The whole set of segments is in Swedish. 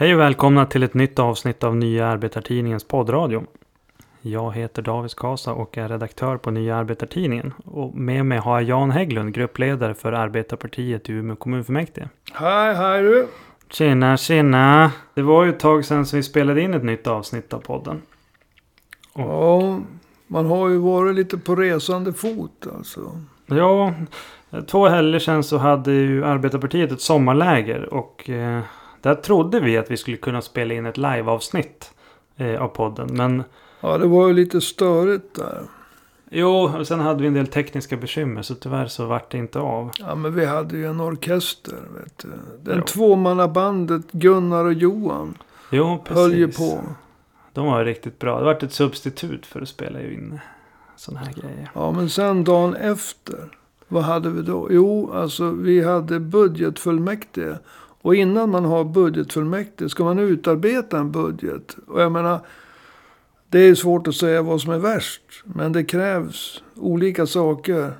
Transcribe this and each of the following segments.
Hej och välkomna till ett nytt avsnitt av Nya Arbetartidningens poddradio. Jag heter David Skasa och är redaktör på Nya Arbetartidningen. Och med mig har jag Jan Hägglund, gruppledare för Arbetarpartiet i Umeå kommunfullmäktige. Hej, hej du. Tjena, tjena. Det var ju ett tag sedan som vi spelade in ett nytt avsnitt av podden. Ja, man har ju varit lite på resande fot alltså. Ja, två helger sedan så hade ju Arbetarpartiet ett sommarläger och eh, där trodde vi att vi skulle kunna spela in ett liveavsnitt eh, av podden. Men Ja, det var ju lite störigt där. jo, och sen hade vi en del tekniska bekymmer så tyvärr så vart det inte av. Ja, men vi hade ju en orkester, vet du. Den Jo. tvåmannabandet Gunnar och Johan Jo, precis. höll ju på. De var riktigt bra. Det vart ett substitut för att spela in sådana här grejer. Ja, men sen dagen efter. Vad hade vi då? Jo, alltså vi hade budgetfullmäktige. Och innan man har budgetfullmäktige ska man utarbeta en budget. Och jag menar, det är svårt att säga vad som är värst. Men det krävs olika saker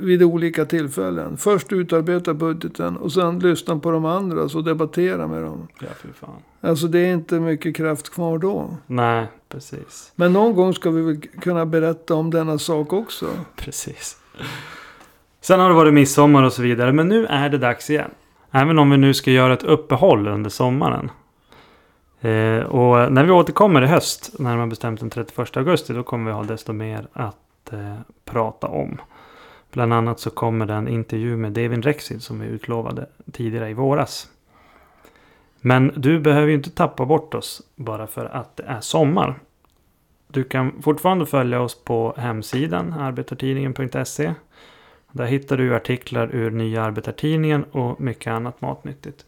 vid olika tillfällen. Först utarbeta budgeten och sen lyssna på de andra och debattera med dem. Ja, fy fan. Alltså det är inte mycket kraft kvar då. Nej, precis. Men någon gång ska vi väl kunna berätta om denna sak också. Precis. Sen har det varit midsommar och så vidare. Men nu är det dags igen. Även om vi nu ska göra ett uppehåll under sommaren. Eh, och när vi återkommer i höst, närmare bestämt den 31 augusti, då kommer vi ha desto mer att eh, prata om. Bland annat så kommer den intervju med Devin Rexid som vi utlovade tidigare i våras. Men du behöver ju inte tappa bort oss bara för att det är sommar. Du kan fortfarande följa oss på hemsidan arbetartidningen.se. Där hittar du artiklar ur Nya Arbetartidningen och mycket annat matnyttigt.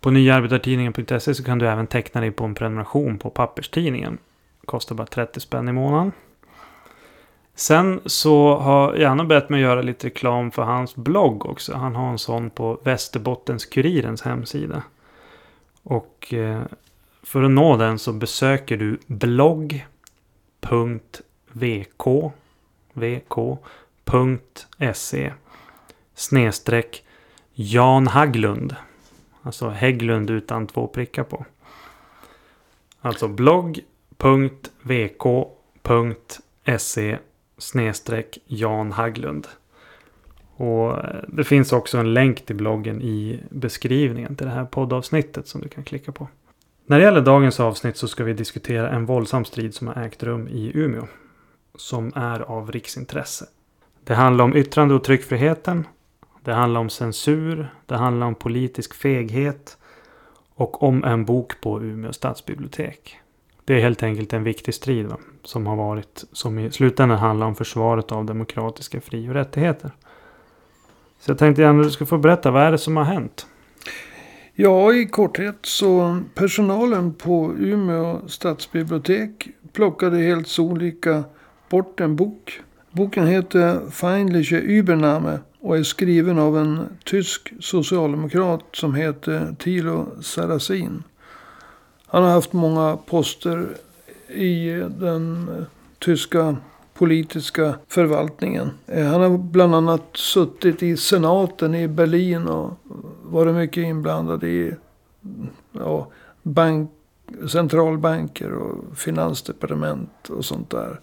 På nyaarbetartidningen.se så kan du även teckna dig på en prenumeration på papperstidningen. Kostar bara 30 spänn i månaden. Sen så har Janne bett mig göra lite reklam för hans blogg också. Han har en sån på Västerbottens-Kurirens hemsida. Och eh, för att nå den så besöker du blogg.vk vk.se snedstreck Jan Haglund. Alltså Hägglund utan två prickar på. Alltså blogg.vk.se snedstreck Jan Haglund. Och eh, det finns också en länk till bloggen i beskrivningen till det här poddavsnittet som du kan klicka på. När det gäller dagens avsnitt så ska vi diskutera en våldsam strid som har ägt rum i Umeå. Som är av riksintresse. Det handlar om yttrande och tryckfriheten. Det handlar om censur. Det handlar om politisk feghet. Och om en bok på Umeå stadsbibliotek. Det är helt enkelt en viktig strid va? som har varit, som i slutändan handlar om försvaret av demokratiska fri och rättigheter. Så jag tänkte gärna att du ska få berätta, vad är det som har hänt? Ja, i korthet så personalen på Umeå stadsbibliotek plockade helt solika bort en bok. Boken heter Feindliche Übernahme och är skriven av en tysk socialdemokrat som heter Thilo Sarrazin. Han har haft många poster i den tyska politiska förvaltningen. Eh, han har bland annat suttit i senaten i Berlin och varit mycket inblandad i ja, bank, centralbanker och finansdepartement och sånt där.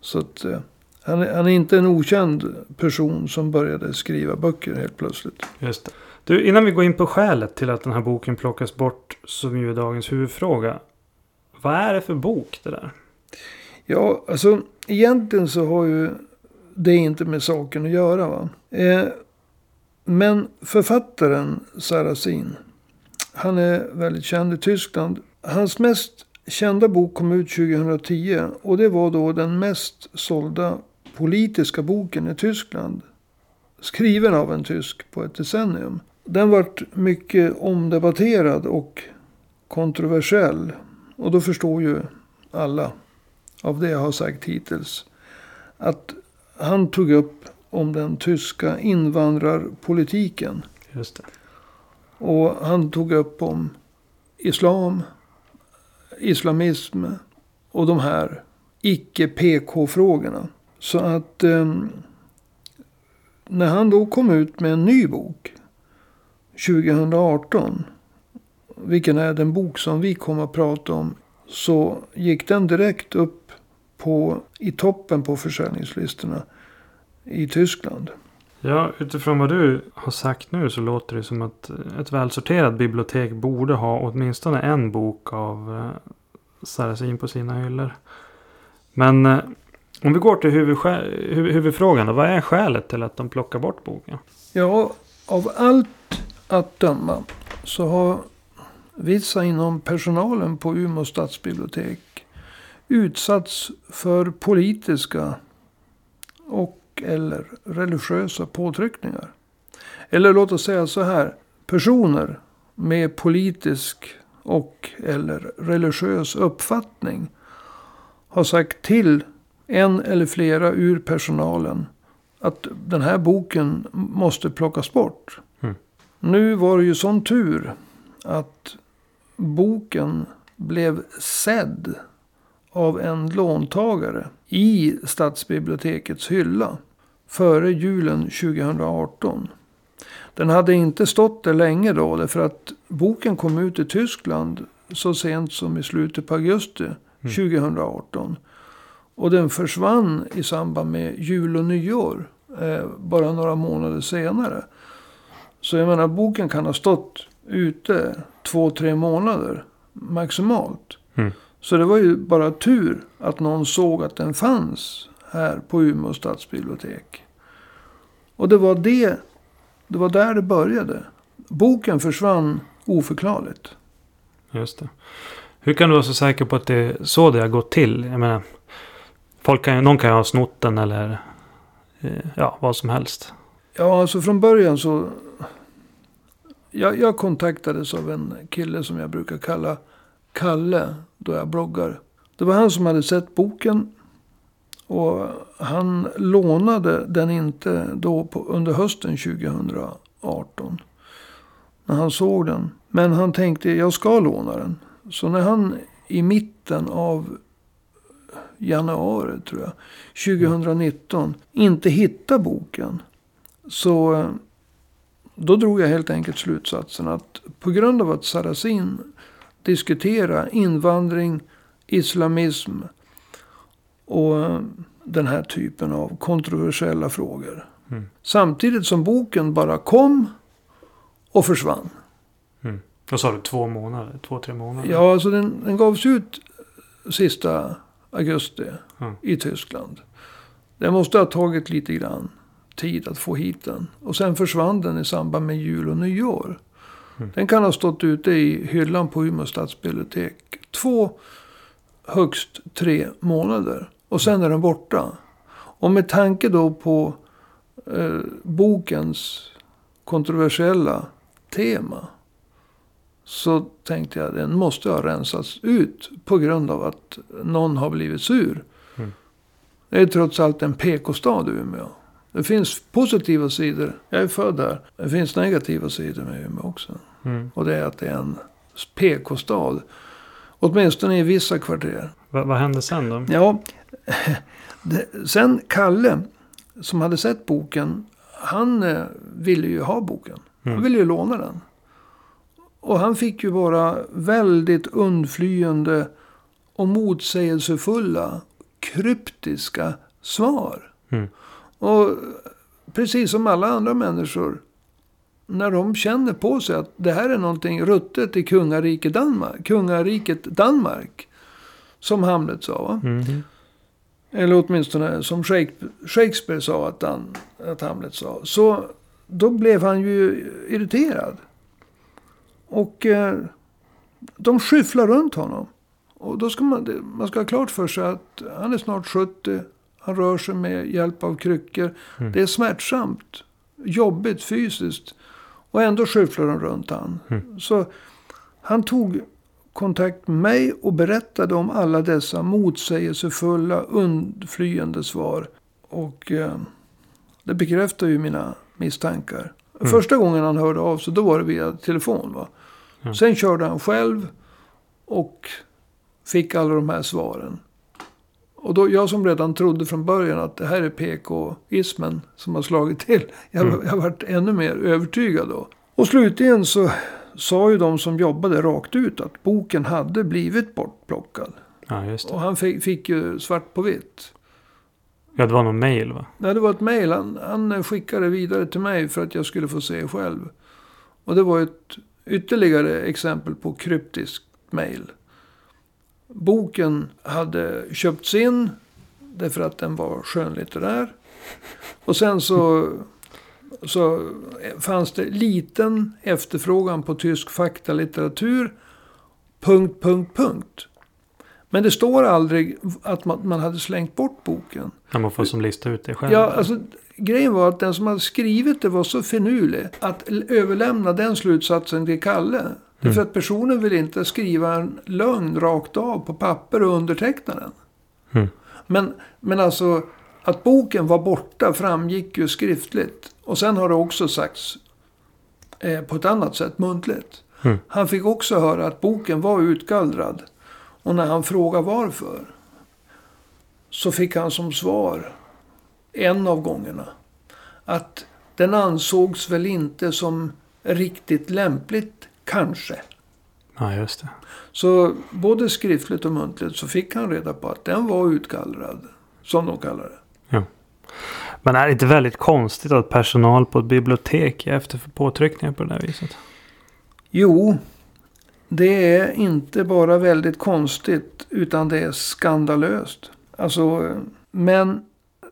Så att eh, han, är- han är inte en okänd person som började skriva böcker helt plötsligt. Just det. Du, innan vi går in på skälet till att den här boken plockas bort, som ju är dagens huvudfråga. Vad är det för bok det där? Ja, alltså egentligen så har ju det inte med saken att göra. Va? Eh, men författaren Sarrazin, han är väldigt känd i Tyskland. Hans mest kända bok kom ut 2010 och det var då den mest sålda politiska boken i Tyskland. Skriven av en tysk på ett decennium. Den vart mycket omdebatterad och kontroversiell. Och då förstår ju alla av det jag har sagt hittills. Att han tog upp om den tyska invandrarpolitiken. Just det. Och han tog upp om islam, islamism och de här icke-PK-frågorna. Så att eh, när han då kom ut med en ny bok 2018. vilken är den bok som vi kommer att prata om. Så gick den direkt upp på, i toppen på försäljningslistorna i Tyskland. Ja, utifrån vad du har sagt nu så låter det som att eh, ett välsorterat bibliotek borde ha åtminstone en bok av eh, på sina hyllor. Men eh, om vi går till huvudfrågan då. Vad är skälet till att de plockar bort boken? Ja, av allt att döma så har vissa inom personalen på Umeå stadsbibliotek utsatts för politiska och eller religiösa påtryckningar. Eller låt oss säga så här. Personer med politisk och eller religiös uppfattning har sagt till en eller flera ur personalen att den här boken måste plockas bort. Mm. Nu var det ju sån tur att boken blev sedd av en låntagare i stadsbibliotekets hylla före julen 2018. Den hade inte stått där länge då, därför att boken kom ut i Tyskland så sent som i slutet på augusti 2018. Och den försvann i samband med jul och nyår, eh, bara några månader senare. Så jag menar, boken kan ha stått ute två, tre månader maximalt. Mm. Så det var ju bara tur att någon såg att den fanns här på Umeå stadsbibliotek. Och det var det, det var där det började. Boken försvann oförklarligt. Just det. Hur kan du vara så säker på att det är så det har gått till? Jag menar, folk kan, någon kan ju ha snott den eller eh, ja, vad som helst. Ja, alltså från början så... Jag, jag kontaktades av en kille som jag brukar kalla Kalle då jag bloggar. Det var han som hade sett boken. Och han lånade den inte då på, under hösten 2018. När han såg den. Men han tänkte jag ska låna den. Så när han i mitten av januari tror jag. 2019 inte hittade boken. Så eh, då drog jag helt enkelt slutsatsen att på grund av att Saracen diskuterar invandring, islamism och eh, den här typen av kontroversiella frågor. Mm. Samtidigt som boken bara kom och försvann. Mm. Vad sa du? Två månader? Två, tre månader? Ja, alltså den, den gavs ut sista augusti Ja. i Tyskland. Det måste ha tagit lite grann tid att få hit den. Och sen försvann den i samband med jul och nyår. Mm. Den kan ha stått ute i hyllan på Umeå stadsbibliotek. Två, högst tre månader. Och sen är den borta. Och med tanke då på eh, bokens kontroversiella tema. Så tänkte jag den måste ha rensats ut på grund av att någon har blivit sur. Mm. Det är trots allt en PK-stad Umeå. Det finns positiva sidor. Jag är född där. Det finns negativa sidor med Umeå också. Mm. Och det är att det är en PK-stad. Åtminstone i vissa kvarter. Va, vad hände sen då? Ja, det, sen Kalle som hade sett boken. Han eh, ville ju ha boken. Han Mm. ville ju låna den. Och han fick ju vara väldigt undflyende och motsägelsefulla, kryptiska svar. Mm. Och precis som alla andra människor. När de känner på sig att det här är någonting ruttet i kungariket Danmark. Kungariket Danmark. Som Hamlet sa va? Mhm. Eller åtminstone som Shakespeare, Shakespeare sa att, han, att Hamlet sa. Så då blev han ju irriterad. Och eh, de skyfflar runt honom. Och då ska man, man ska ha klart för sig att han är snart 70. Han rör sig med hjälp av kryckor. Mm. Det är smärtsamt. Jobbigt fysiskt. Och ändå skyfflar de runt han. Mm. Så han tog kontakt med mig och berättade om alla dessa motsägelsefulla, undflyende svar. Och eh, det bekräftar ju mina misstankar. Mm. Första gången han hörde av sig, då var det via telefon. Va? Ja. Sen körde han själv och fick alla de här svaren. Och då, jag som redan trodde från början att det här är PK-ismen som har slagit till. Jag, Mm. jag varit ännu mer övertygad då. Och slutligen så, sa ju de som jobbade rakt ut att boken hade blivit bortplockad. Ja. Och han fick, fick ju svart på vitt. Ja, det var någon mail va? Nej, det var ett mejl. Han, han skickade vidare till mig för att jag skulle få se själv. Och det var ett ytterligare exempel på kryptiskt mejl. Boken hade köpts in därför att den var skönlitterär. Och sen så, så fanns det liten efterfrågan på tysk faktalitteratur. Punkt, punkt, punkt. Men det står aldrig att man, man hade slängt bort boken. Ja, man får som lista ut det själv. Ja, alltså grejen var att den som hade skrivit det var så finurlig att överlämna den slutsatsen till Kalle. För att personen vill inte skriva en lögn rakt av på papper och underteckna den. Mm. Men, men alltså att boken var borta framgick ju skriftligt. Och sen har det också sagts eh, på ett annat sätt muntligt. Mm. Han fick också höra att boken var utgallrad. Och när han frågade varför. Så fick han som svar en av gångerna. Att den ansågs väl inte som riktigt lämpligt, kanske. Ja, just det. Så både skriftligt och muntligt så fick han reda på att den var utgallrad. Som de kallar det. Men är det inte väldigt konstigt att personal på ett bibliotek är efter påtryckningar på det där viset? Jo, det är inte bara väldigt konstigt utan det är skandalöst. Alltså, men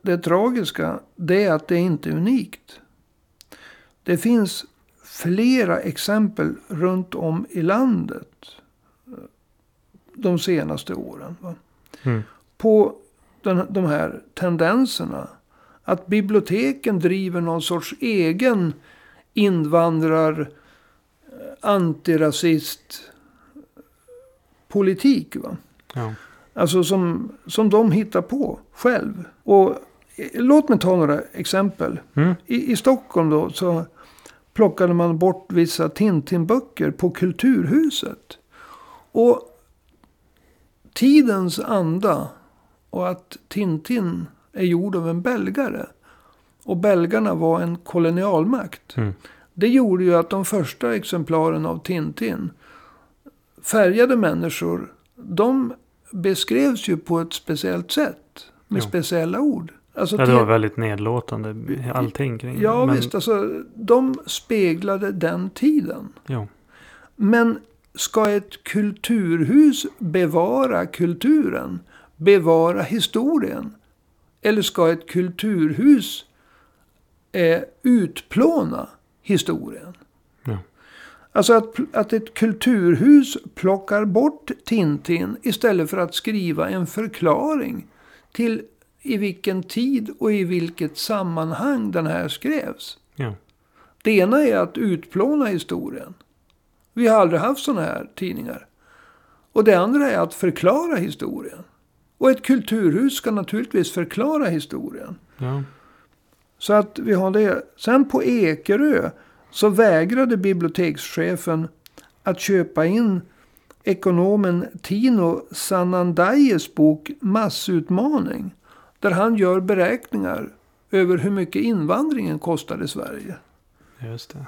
det tragiska det är att det inte är unikt. Det finns flera exempel runt om i landet de senaste åren. Mm. På den, de här tendenserna. Att biblioteken driver någon sorts egen invandrar eh, antirasist politik. Va? Ja. Alltså som, som de hittar på själv. Och låt mig ta några exempel. Mm. I, I Stockholm då så plockade man bort vissa Tintin-böcker på Kulturhuset. Och tidens anda och att Tintin är gjord av en belgare. Och belgarna var en kolonialmakt. Mm. Det gjorde ju att de första exemplaren av Tintin, färgade människor, de beskrevs ju på ett speciellt sätt. Med Ja. speciella ord. Alltså Ja, det var väldigt nedlåtande allting kring Ja det. Men, visst, alltså de speglade den tiden. Ja. Men ska ett kulturhus bevara kulturen? Bevara historien? Eller ska ett kulturhus eh, utplåna historien? Ja. Alltså att, att ett kulturhus plockar bort Tintin istället för att skriva en förklaring till i vilken tid och i vilket sammanhang den här skrevs. Ja. Det ena är att utplåna historien. Vi har aldrig haft sådana här tidningar. Och det andra är att förklara historien. Och ett kulturhus ska naturligtvis förklara historien. Ja. Så att vi har det. Sen på Ekerö så vägrade bibliotekschefen att köpa in ekonomen Tino Sanandayes bok Massutmaning. Där han gör beräkningar över hur mycket invandringen kostar i Sverige. Just det.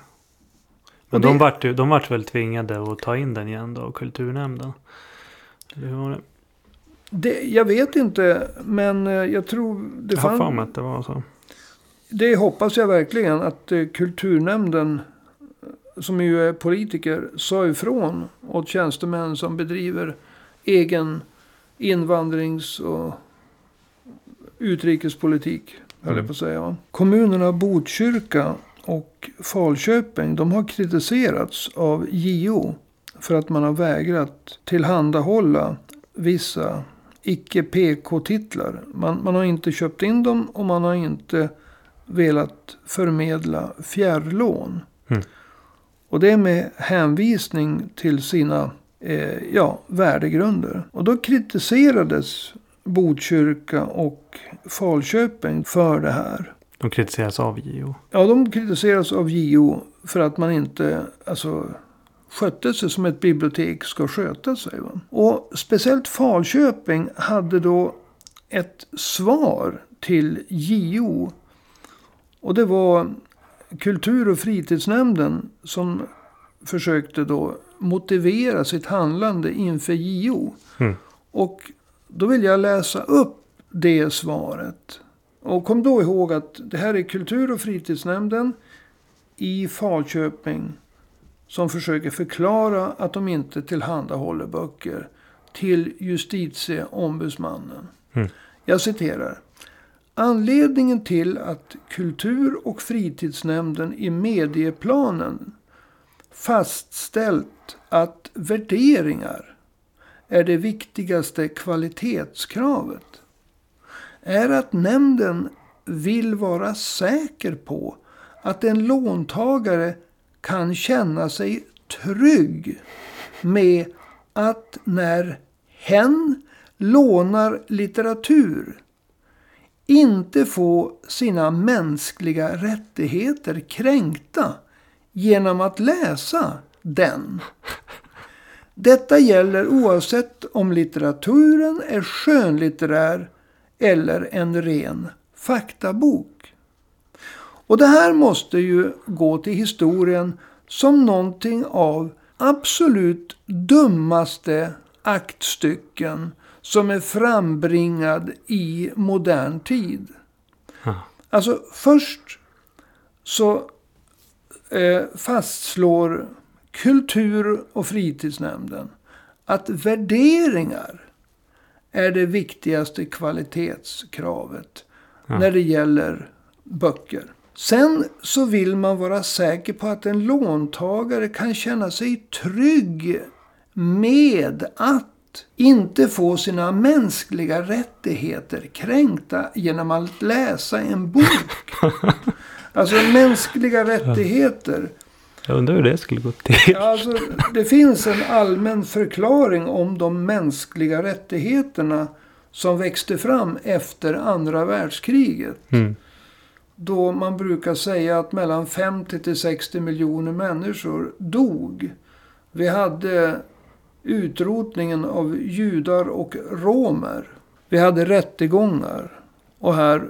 Men det- de, vart, de vart väl tvingade att ta in den igen då kulturnämnden? Eller hur var det? Det, jag vet inte, men eh, jag tror det Jag har för mig fanns... att det var så. Det hoppas jag verkligen att eh, kulturnämnden, som ju är politiker, sa ifrån åt tjänstemän som bedriver egen invandrings och utrikespolitik. höll Mm. jag på att säga. Kommunerna Botkyrka och Falköping, de har kritiserats av JO för att man har vägrat tillhandahålla vissa icke-PK-titlar. Man, man har inte köpt in dem och man har inte velat förmedla fjärrlån. Mm. Och det är med hänvisning till sina eh, ja, värdegrunder. Och då kritiserades Botkyrka och Falköping för det här. De kritiseras av JO. Ja, de kritiseras av JO för att man inte alltså, skötte sig som ett bibliotek ska sköta sig. Va? Och speciellt Falköping hade då ett svar till JO. Och det var kultur och fritidsnämnden som försökte då motivera sitt handlande inför JO. Mm. Och då vill jag läsa upp det svaret. Och kom då ihåg att det här är kultur och fritidsnämnden i Falköping som försöker förklara att de inte tillhandahåller böcker till justitieombudsmannen. Mm. Jag citerar. Anledningen till att kultur och fritidsnämnden i medieplanen fastställt att värderingar är det viktigaste kvalitetskravet är att nämnden vill vara säker på att en låntagare kan känna sig trygg med att när hen lånar litteratur inte få sina mänskliga rättigheter kränkta genom att läsa den. Detta gäller oavsett om litteraturen är skönlitterär eller en ren faktabok. Och det här måste ju gå till historien som någonting av absolut dummaste aktstycken som är frambringad i modern tid. Ja. Alltså först så eh, fastslår kultur och fritidsnämnden att värderingar är det viktigaste kvalitetskravet Ja. när det gäller böcker. Sen så vill man vara säker på att en låntagare kan känna sig trygg med att inte få sina mänskliga rättigheter kränkta genom att läsa en bok. Alltså mänskliga rättigheter. Jag undrar hur det skulle gå till. Alltså, det finns en allmän förklaring om de mänskliga rättigheterna som växte fram efter andra världskriget. Mm. Då man brukar säga att mellan 50 till 60 miljoner människor dog. Vi hade utrotningen av judar och romer. Vi hade rättegångar. Och här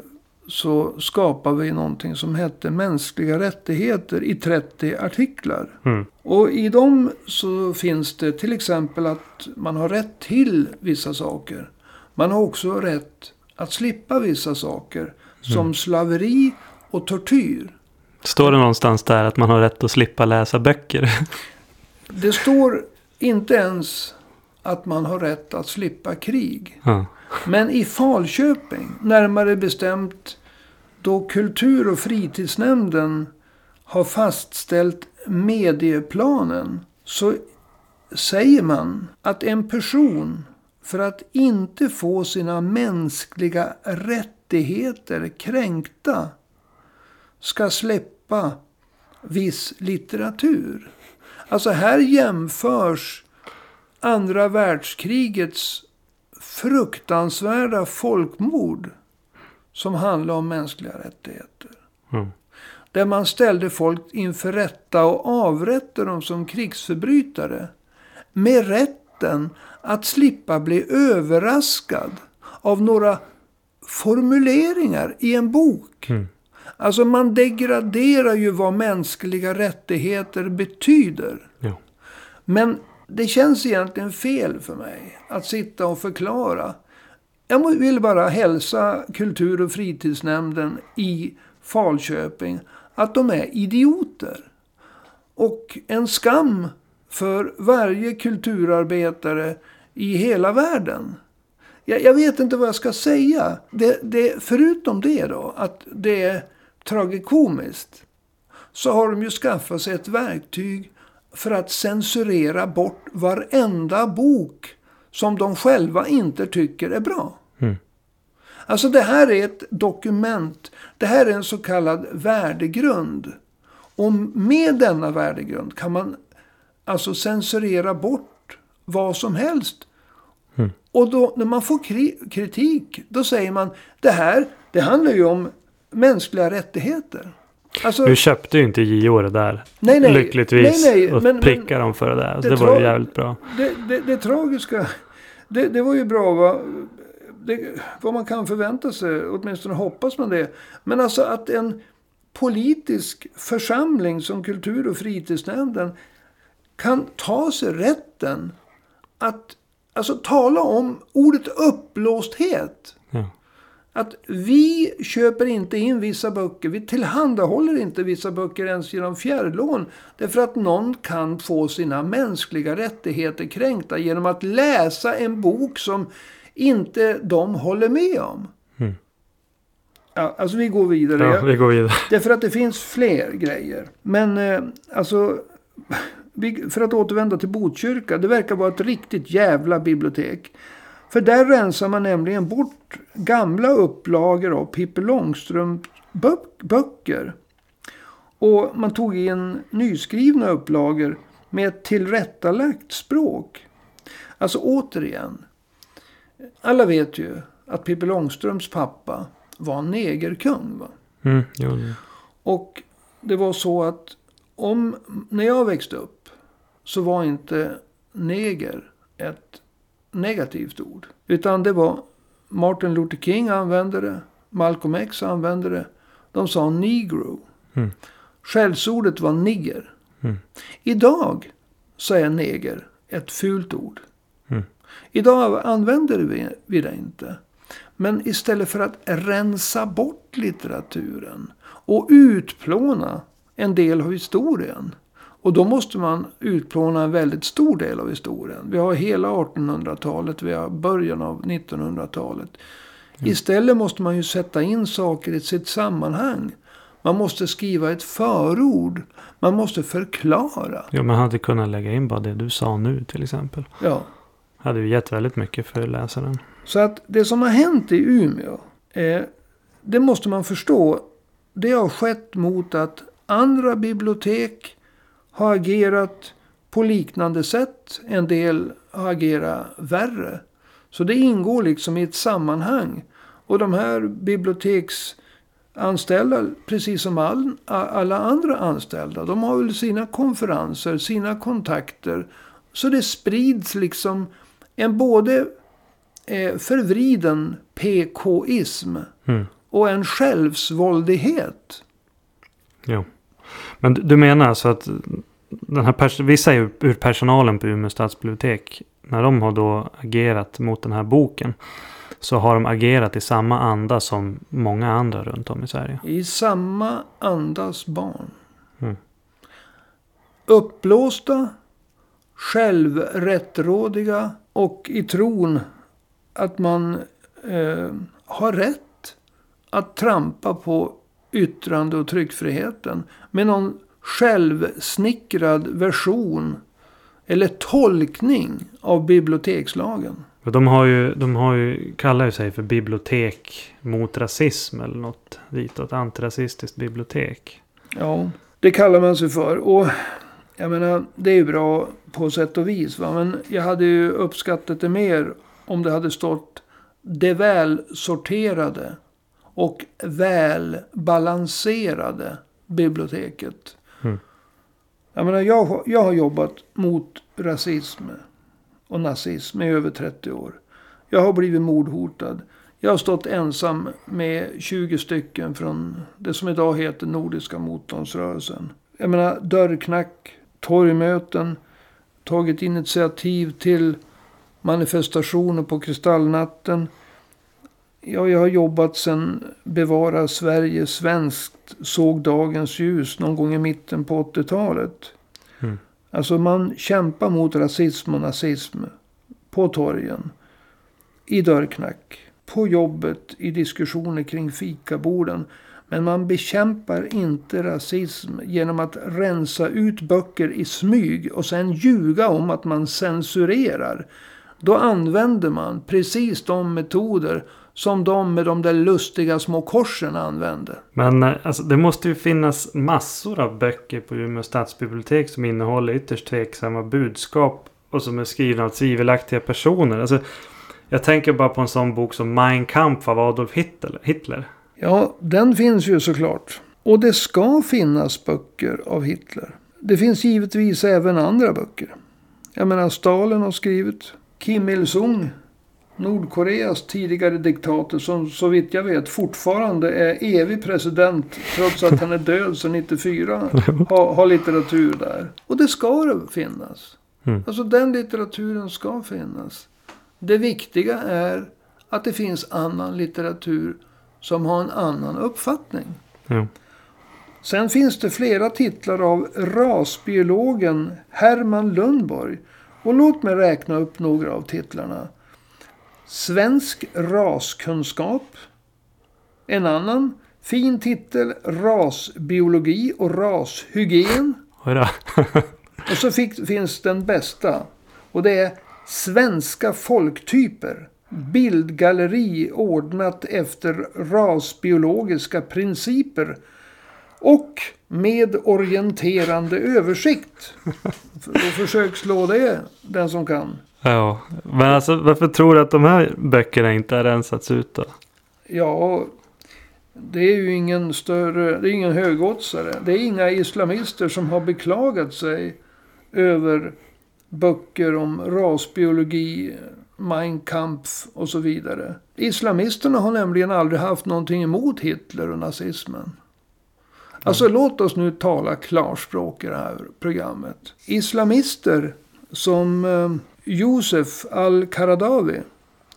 så skapade vi någonting som hette mänskliga rättigheter i 30 artiklar. Mm. Och i dem så finns det till exempel att man har rätt till vissa saker. Man har också rätt att slippa vissa saker. Som slaveri och tortyr. Står det någonstans där att man har rätt att slippa läsa böcker? Det står inte ens att man har rätt att slippa krig. Ja. Men i Falköping, närmare bestämt då kultur och fritidsnämnden har fastställt medieplanen. Så säger man att en person för att inte få sina mänskliga rättigheter kränkta ska släppa viss litteratur. Alltså här jämförs andra världskrigets fruktansvärda folkmord som handlar om mänskliga rättigheter. Mm. Där man ställde folk inför rätta och avrättade dem som krigsförbrytare. Med rätten att slippa bli överraskad av några formuleringar i en bok. Mm. Alltså man degraderar ju vad mänskliga rättigheter betyder. Jo. Men det känns egentligen fel för mig att sitta och förklara. Jag vill bara hälsa kultur och fritidsnämnden i Falköping att de är idioter. Och en skam för varje kulturarbetare i hela världen. Jag, jag vet inte vad jag ska säga. Det, det, förutom det då, att det är tragikomiskt. Så har de ju skaffat sig ett verktyg för att censurera bort varenda bok som de själva inte tycker är bra. Mm. Alltså det här är ett dokument. Det här är en så kallad värdegrund. Och med denna värdegrund kan man alltså censurera bort vad som helst. Mm. Och då när man får kri- kritik, då säger man det här, det handlar ju om mänskliga rättigheter. Alltså, Nu köpte ju inte JO det där. Nej, nej. Lyckligtvis. Nej, nej, och men- prickade dem för det där. det Det, var ju jävligt bra. det, det, det tragiska, det, var ju bra va? Vad man kan förvänta sig, åtminstone hoppas man det. Men alltså att en politisk församling som kultur och fritidsnämnden kan ta sig rätten att alltså, tala om ordet uppblåsthet. Ja. Att vi köper inte in vissa böcker. Vi tillhandahåller inte vissa böcker ens genom fjärrlån. Därför att någon kan få sina mänskliga rättigheter kränkta genom att läsa en bok som inte de håller med om. Mm. Ja, alltså vi går vidare. ja, vi går vidare. Därför att det finns fler grejer. Men eh, alltså, för att återvända till Botkyrka. Det verkar vara ett riktigt jävla bibliotek. För där rensar man nämligen bort gamla upplagor av Pippi Långstrump bö- böcker. Och man tog in nyskrivna upplagor med ett tillrättalagt språk. Alltså återigen. Alla vet ju att Pippi Långstrumps pappa var en negerkung. Va? Mm, jo, det- Och det var så att om, när jag växte upp så var inte neger ett negativt ord. Utan det var Martin Luther King använde det. Malcolm X använde det. De sa negro. Mm. Skällsordet var nigger. Mm. Idag så är neger ett fult ord. Mm. Idag använder vi, vi det inte. Men istället för att rensa bort litteraturen och utplåna en del av historien. Och då måste man utplåna en väldigt stor del av historien. Vi har hela 1800-talet, vi har början av 1900-talet. Istället måste man ju sätta in saker i sitt sammanhang. Man måste skriva ett förord. Man måste förklara. Jo, man hade kunnat lägga in bara det du sa nu till exempel. Ja. Hade ju gett väldigt mycket för läsaren. Så att det som har hänt i Umeå. Eh, det måste man förstå. Det har skett mot att andra bibliotek har agerat på liknande sätt. En del har agerat värre. Så det ingår liksom i ett sammanhang. Och de här biblioteksanställda, precis som all, alla andra anställda, de har väl sina konferenser, sina kontakter. Så det sprids liksom en både eh, förvriden PK-ism Mm. och en självsvåldighet. Jo. Men du- menar alltså att den här pers- vissa ur ur personalen på Umeå stadsbibliotek. När de har då agerat mot den här boken. Så har de agerat i samma anda som många andra runt om i Sverige. I samma andas barn. Mm. Uppblåsta, självrättrådiga och i tron att man eh, har rätt att trampa på yttrande och tryckfriheten. Med någon självsnickrad version eller tolkning av bibliotekslagen. De har ju, de har ju, kallar ju sig för bibliotek mot rasism eller något ditåt. Antirasistiskt bibliotek. Ja, det kallar man sig för. Och jag menar, det är ju bra på sätt och vis. Va? Men jag hade ju uppskattat det mer om det hade stått det välsorterade och välbalanserade biblioteket. Mm. Jag menar, jag, har- jag har jobbat mot rasism och nazism i över 30 år. Jag har blivit mordhotad. Jag har stått ensam med 20 stycken från det som idag heter Nordiska motståndsrörelsen. Jag menar dörrknack, torgmöten, tagit initiativ till manifestationer på Kristallnatten. Ja, jag har jobbat sedan Bevara Sverige svenskt såg dagens ljus någon gång i mitten på 80-talet. Mm. Alltså man kämpar mot rasism och nazism på torgen, i dörrknack, på jobbet, i diskussioner kring fikaborden. Men man bekämpar inte rasism genom att rensa ut böcker i smyg och sen ljuga om att man censurerar. Då använder man precis de metoder som de med de där lustiga små korsen använde. Men eh, alltså, det måste ju finnas massor av böcker på Umeå stadsbibliotek som innehåller ytterst tveksamma budskap och som är skrivna av tvivelaktiga personer. Alltså, jag tänker bara på en sån bok som Mein Kampf av Adolf Hitler. Hitler. Ja, den finns ju såklart. Och det ska finnas böcker av Hitler. Det finns givetvis även andra böcker. Jag menar, Stalin har skrivit. Kim Il-Sung Nordkoreas tidigare diktator som så vitt jag vet fortfarande är evig president trots att han är död sedan 94. Har, har litteratur där. Och det ska det finnas. Mm. Alltså den litteraturen ska finnas. Det viktiga är att det finns annan litteratur som har en annan uppfattning. Jo. Sen finns det flera titlar av rasbiologen Herman Lundborg. Och låt mig räkna upp några av titlarna. Svensk raskunskap. En annan fin titel Rasbiologi och rashygien. Och så fick, finns den bästa. Och det är Svenska folktyper. Bildgalleri ordnat efter rasbiologiska principer. Och med orienterande översikt. Försök slå det, den som kan. Ja. Men alltså varför tror du att de här böckerna inte har rensats ut då? Ja, det är ju ingen större, det är ingen högoddsare. Det är inga islamister som har beklagat sig över böcker om rasbiologi, Mein Kampf och så vidare. Islamisterna har nämligen aldrig haft någonting emot Hitler och nazismen. Alltså låt oss nu tala klarspråk i det här programmet. Islamister som eh, Josef al-Qaradawi,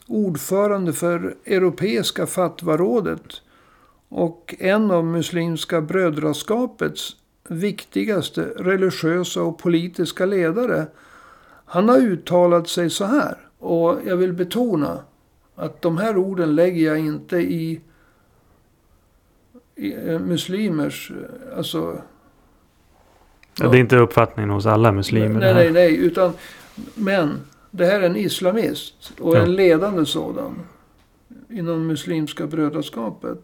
ordförande för Europeiska fatwarådet och en av Muslimska brödraskapets viktigaste religiösa och politiska ledare. Han har uttalat sig så här. Och jag vill betona att de här orden lägger jag inte i, i eh, muslimers, eh, alltså Ja. Det är inte uppfattningen hos alla muslimer. Nej, nej, nej. Utan, men det här är en islamist. Och Ja. en ledande sådan. Inom Muslimska brödraskapet.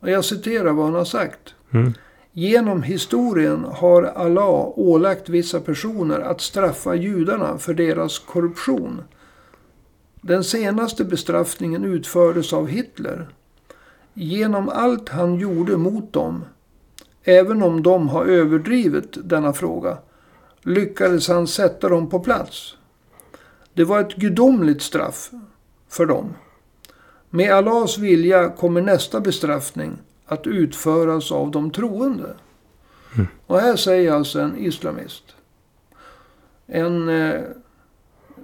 Och jag citerar vad han har sagt. Mm. Genom historien har Allah ålagt vissa personer att straffa judarna för deras korruption. Den senaste bestraffningen utfördes av Hitler. Genom allt han gjorde mot dem, även om de har överdrivit denna fråga, lyckades han sätta dem på plats. Det var ett gudomligt straff för dem. Med Allahs vilja kommer nästa bestraffning att utföras av de troende. Och här säger alltså en islamist. En eh,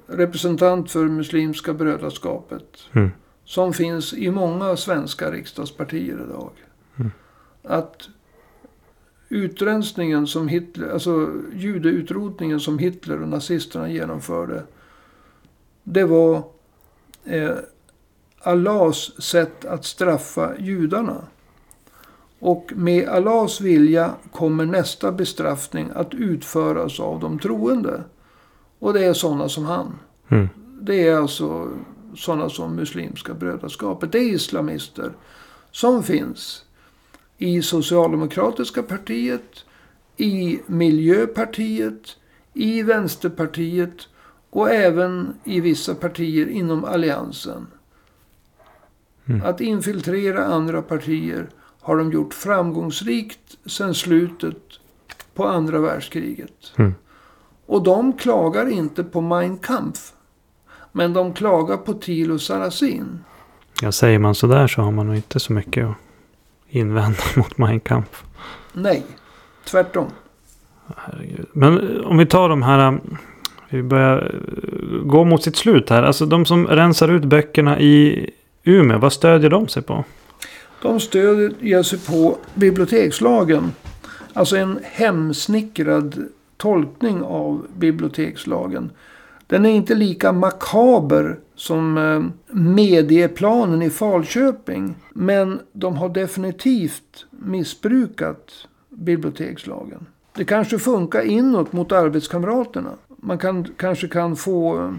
representant för Muslimska brödraskapet. Mm. Som finns i många svenska riksdagspartier idag. Att utrensningen som Hitler, alltså judeutrotningen som Hitler och nazisterna genomförde. Det var eh, Allahs sätt att straffa judarna. Och med Allahs vilja kommer nästa bestraffning att utföras av de troende. Och det är sådana som han. Mm. Det är alltså sådana som Muslimska brödraskapet. Det är islamister som finns i Socialdemokratiska partiet, i Miljöpartiet, i Vänsterpartiet och även i vissa partier inom Alliansen. Mm. Att infiltrera andra partier har de gjort framgångsrikt sedan slutet på andra världskriget. Mm. Och de klagar inte på Mein Kampf. Men de klagar på Thilo Sarrazin. Ja, säger man sådär så har man nog inte så mycket att invända mot Mein Kampf. Nej, tvärtom. Herregud. Men om vi tar de här... um, Vi börjar uh, gå mot sitt slut här. Alltså de som rensar ut böckerna i Umeå. Vad stödjer de sig på? De stödjer sig på bibliotekslagen. Alltså en hemsnickrad tolkning av bibliotekslagen. Den är inte lika makaber som eh, medieplanen i Falköping. Men de har definitivt missbrukat bibliotekslagen. Det kanske funkar inåt mot arbetskamraterna. Man kan, kanske kan få eh,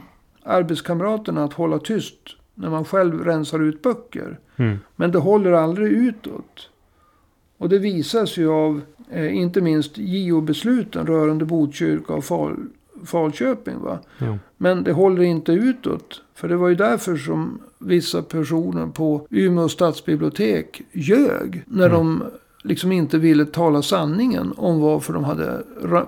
arbetskamraterna att hålla tyst när man själv rensar ut böcker. Mm. Men det håller aldrig utåt. Och det visas ju av eh, inte minst JO-besluten rörande Botkyrka och Fal, Falköping. Va? Jo. Men det håller inte utåt. För det var ju därför som vissa personer på Umeå stadsbibliotek ljög. När Mm. de liksom inte ville tala sanningen om varför de hade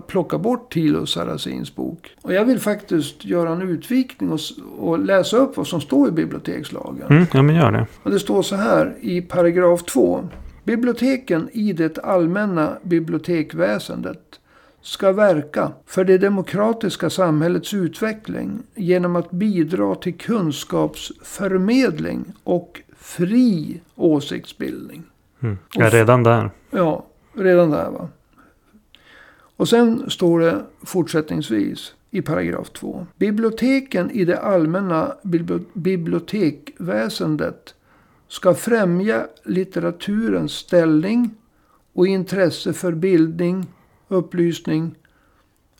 plockat bort Thilo Saracins bok. Och jag vill faktiskt göra en utvikning och, och läsa upp vad som står i bibliotekslagen. Mm, ja, men gör det. Och det står så här i paragraf 2. Biblioteken i det allmänna bibliotekväsendet ska verka för det demokratiska samhällets utveckling genom att bidra till kunskapsförmedling och fri åsiktsbildning. Mm. Är redan där. Ja, redan där va. Och sen står det fortsättningsvis i paragraf 2. Biblioteken i det allmänna bibli- bibliotekväsendet ska främja litteraturens ställning och intresse för bildning, upplysning,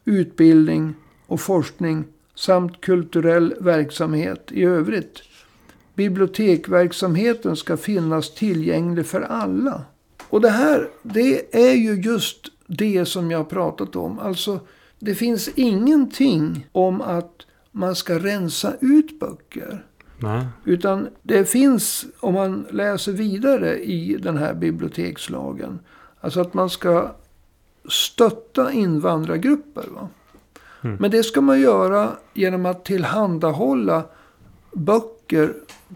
utbildning och forskning samt kulturell verksamhet i övrigt. Bibliotekverksamheten ska finnas tillgänglig för alla. Och det här, det är ju just det som jag har pratat om. Alltså, det finns ingenting om att man ska rensa ut böcker. Nej. Utan det finns, om man läser vidare i den här bibliotekslagen, alltså att man ska stötta invandrargrupper. Va? Mm. Men det ska man göra genom att tillhandahålla böcker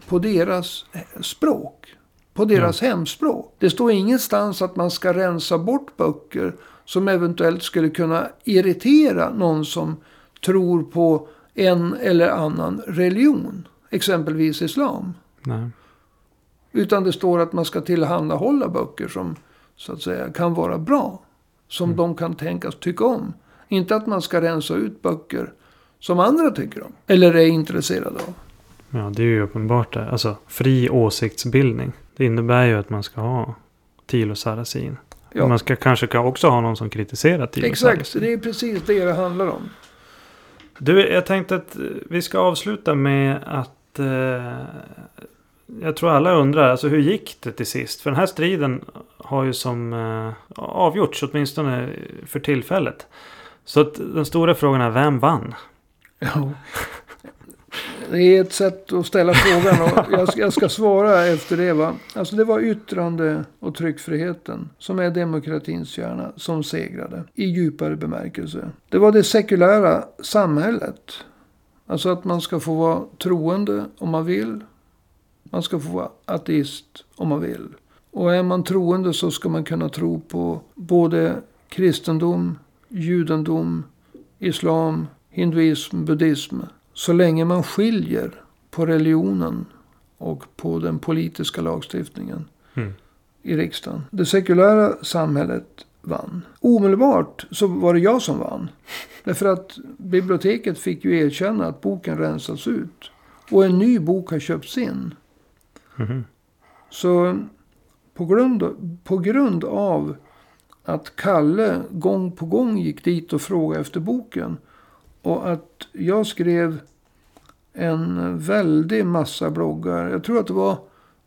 på deras språk. På deras hemspråk. Det står ingenstans att man ska rensa bort böcker som eventuellt skulle kunna irritera någon som tror på en eller annan religion. Exempelvis islam. Nej. Utan det står att man ska tillhandahålla böcker som så att säga kan vara bra. Som de kan tänkas tycka om. Inte att man ska rensa ut böcker som andra tycker om. Eller är intresserade av. Ja, det är ju uppenbart det. Alltså, fri åsiktsbildning. Det innebär ju att man ska ha Thilo Saracin. Ja. Man ska kanske kan också ha någon som kritiserar Thilo Exakt, Saracin. det är precis det det handlar om. Du, jag tänkte att vi ska avsluta med att... Eh, jag tror alla undrar, alltså hur gick det till sist? För den här striden har ju som eh, avgjorts, åtminstone för tillfället. Så att den stora frågan är, vem vann? Ja. Det är ett sätt att ställa frågan och jag ska, jag ska svara efter det. Va? Alltså det var yttrande och tryckfriheten som är demokratins kärna som segrade i djupare bemärkelse. Det var det sekulära samhället. Alltså att man ska få vara troende om man vill. Man ska få vara ateist om man vill. Och är man troende så ska man kunna tro på både kristendom, judendom, islam, hinduism, buddhism. Så länge man skiljer på religionen och på den politiska lagstiftningen Mm. i riksdagen. Det sekulära samhället vann. Omedelbart så var det jag som vann. Därför att biblioteket fick ju erkänna att boken rensas ut. Och en ny bok har köpts in. Mhm. Så på grund, på grund av att Kalle gång på gång gick dit och frågade efter boken. Och att jag skrev en väldig massa bloggar. Jag tror att det var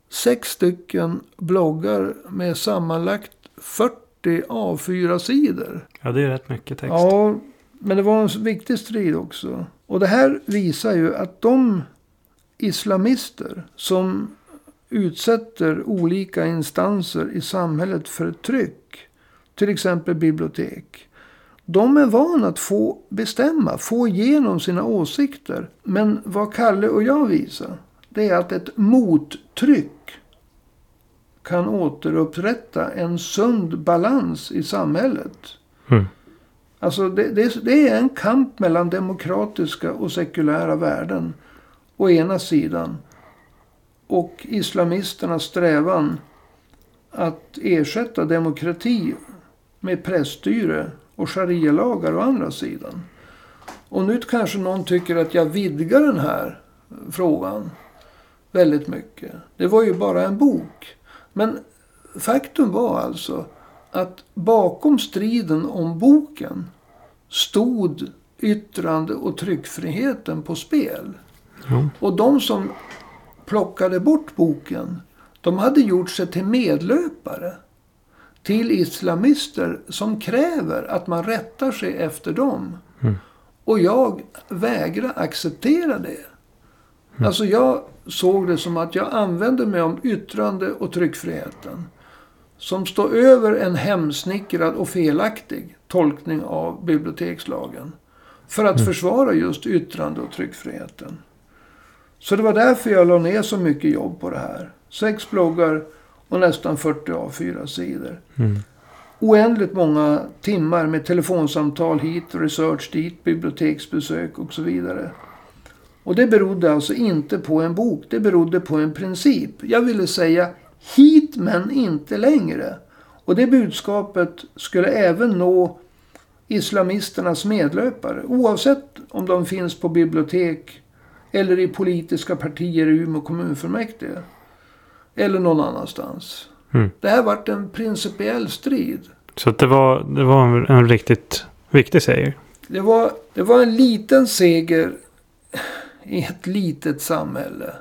sex stycken bloggar med sammanlagt 40 A4-sidor. Ja, det är rätt mycket text. Ja, men det var en viktig strid också. Och det här visar ju att de islamister som utsätter olika instanser i samhället för tryck, till exempel bibliotek. De är vana att få bestämma, få igenom sina åsikter. Men vad Kalle och jag visar, det är att ett mottryck kan återupprätta en sund balans i samhället. Mm. Alltså det, det, det är en kamp mellan demokratiska och sekulära värden å ena sidan. Och islamisternas strävan att ersätta demokrati med präststyre och sharia-lagar å andra sidan. Och nu kanske någon tycker att jag vidgar den här frågan väldigt mycket. Det var ju bara en bok. Men faktum var alltså att bakom striden om boken stod yttrande och tryckfriheten på spel. Jo. Och de som plockade bort boken, de hade gjort sig till medlöpare till islamister som kräver att man rättar sig efter dem. Mm. Och jag vägrar acceptera det. Alltså jag såg det som att jag använde mig av yttrande och tryckfriheten. som står över en hemsnickrad och felaktig tolkning av bibliotekslagen. För att Mm. försvara just yttrande och tryckfriheten. Så det var därför jag la ner så mycket jobb på det här. Sex bloggar och nästan 40 A4-sidor. Mm. Oändligt många timmar med telefonsamtal hit, research dit, biblioteksbesök och så vidare. Och det berodde alltså inte på en bok, det berodde på en princip. Jag ville säga hit men inte längre. Och det budskapet skulle även nå islamisternas medlöpare. Oavsett om de finns på bibliotek eller i politiska partier i Umeå kommunfullmäktige. Eller någon annanstans. Mm. Det här vart en principiell strid. Så det var, det var en, en riktigt viktig seger. Det var, det var en liten seger i ett litet samhälle.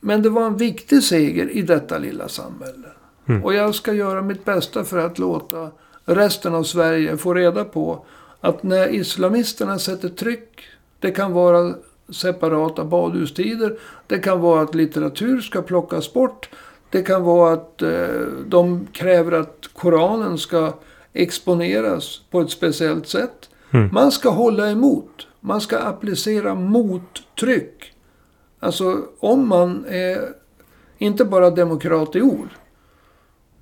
Men det var en viktig seger i detta lilla samhälle. Mm. Och jag ska göra mitt bästa för att låta resten av Sverige få reda på att när islamisterna sätter tryck, det kan vara separata badhustider, det kan vara att litteratur ska plockas bort, det kan vara att eh, de kräver att Koranen ska exponeras på ett speciellt sätt. Mm. Man ska hålla emot. Man ska applicera mottryck. Alltså om man är inte bara demokrat i ord.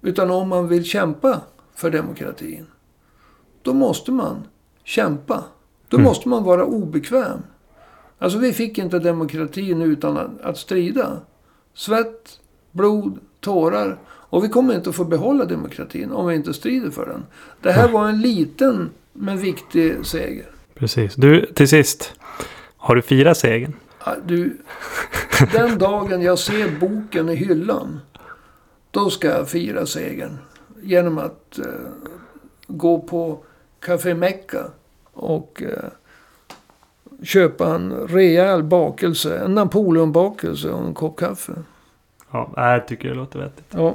Utan om man vill kämpa för demokratin. Då måste man kämpa. Då Mm. måste man vara obekväm. Alltså vi fick inte demokratin utan att, att strida. Svett, blod, tårar. Och vi kommer inte att få behålla demokratin om vi inte strider för den. Det här var en liten men viktig seger. Precis. Du, till sist. Har du firat segern? Du, den dagen jag ser boken i hyllan. Då ska jag fira segern. Genom att eh, gå på Café Mecca. Och eh, köpa en rejäl bakelse. En Napoleonbakelse och en kopp kaffe. Ja, jag tycker det låter vettigt. Ja,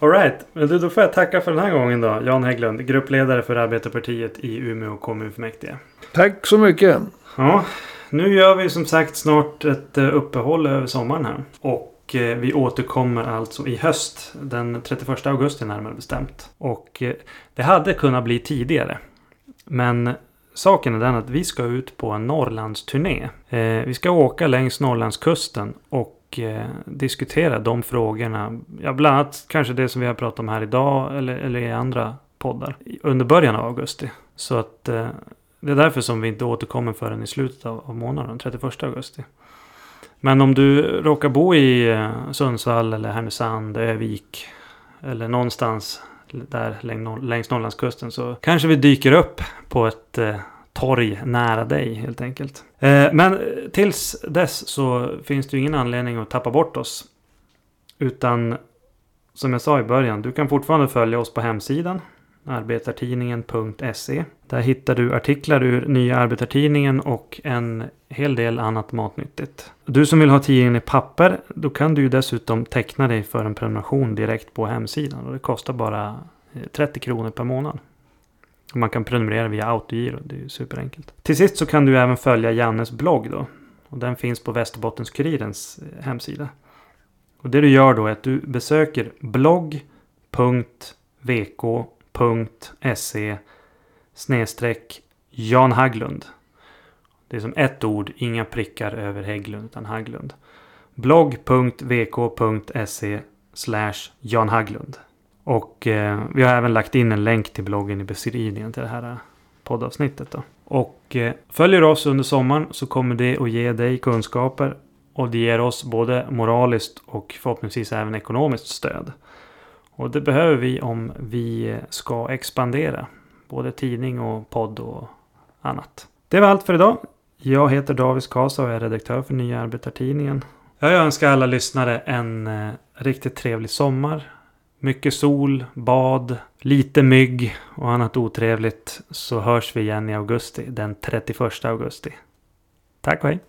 Alright, då får jag tacka för den här gången då. Jan Hägglund, gruppledare för Arbetarpartiet i Umeå kommunfullmäktige. tack så mycket. Ja, nu gör vi som sagt snart ett eh, uppehåll över sommaren här. Och eh, vi återkommer alltså i höst. Den 31 augusti närmare bestämt. Och eh, det hade kunnat bli tidigare. Men saken är den att vi ska ut på en Norrlandsturné. Eh, vi ska åka längs Norrlandskusten och eh, diskutera de frågorna. Ja, bland annat kanske det som vi har pratat om här idag eller, eller i andra poddar. Under början av augusti. Så att eh, det är därför som vi inte återkommer förrän i slutet av, av månaden, 31 augusti. Men om du råkar bo i eh, Sundsvall eller Härnösand, Övik eller någonstans där längs Norrlandskusten så kanske vi dyker upp på ett eh, torg nära dig helt enkelt. Eh, men eh, tills dess så finns det ju ingen anledning att tappa bort oss. Utan som jag sa i början, du kan fortfarande följa oss på hemsidan arbetartidningen.se. Där hittar du artiklar ur Nya Arbetartidningen och en hel del annat matnyttigt. Du som vill ha tidningen i papper, då kan du ju dessutom teckna dig för en prenumeration direkt på hemsidan. Och det kostar bara eh, 30 kronor per månad. Och Man kan prenumerera via autogiro, det är ju superenkelt. Till sist så kan du även följa Jannes blogg då. Och den finns på Västerbottens-Kurirens eh, hemsida. Och det du gör då är att du besöker blogg.vk snedstreck Jan Haglund. Det är som ett ord, inga prickar över Hägglund utan Haglund. blogg.vk.se Jan Haglund. Och eh, vi har även lagt in en länk till bloggen i beskrivningen till det här eh, poddavsnittet. Då. Och eh, följer du oss under sommaren så kommer det att ge dig kunskaper och det ger oss både moraliskt och förhoppningsvis även ekonomiskt stöd. Och det behöver vi om vi ska expandera. Både tidning och podd och annat. Det var allt för idag. Jag heter Davis Kasa och är redaktör för Nya Arbetartidningen. Jag önskar alla lyssnare en eh, riktigt trevlig sommar. Mycket sol, bad, lite mygg och annat otrevligt. Så hörs vi igen i augusti, den 31 augusti. Tack och hej!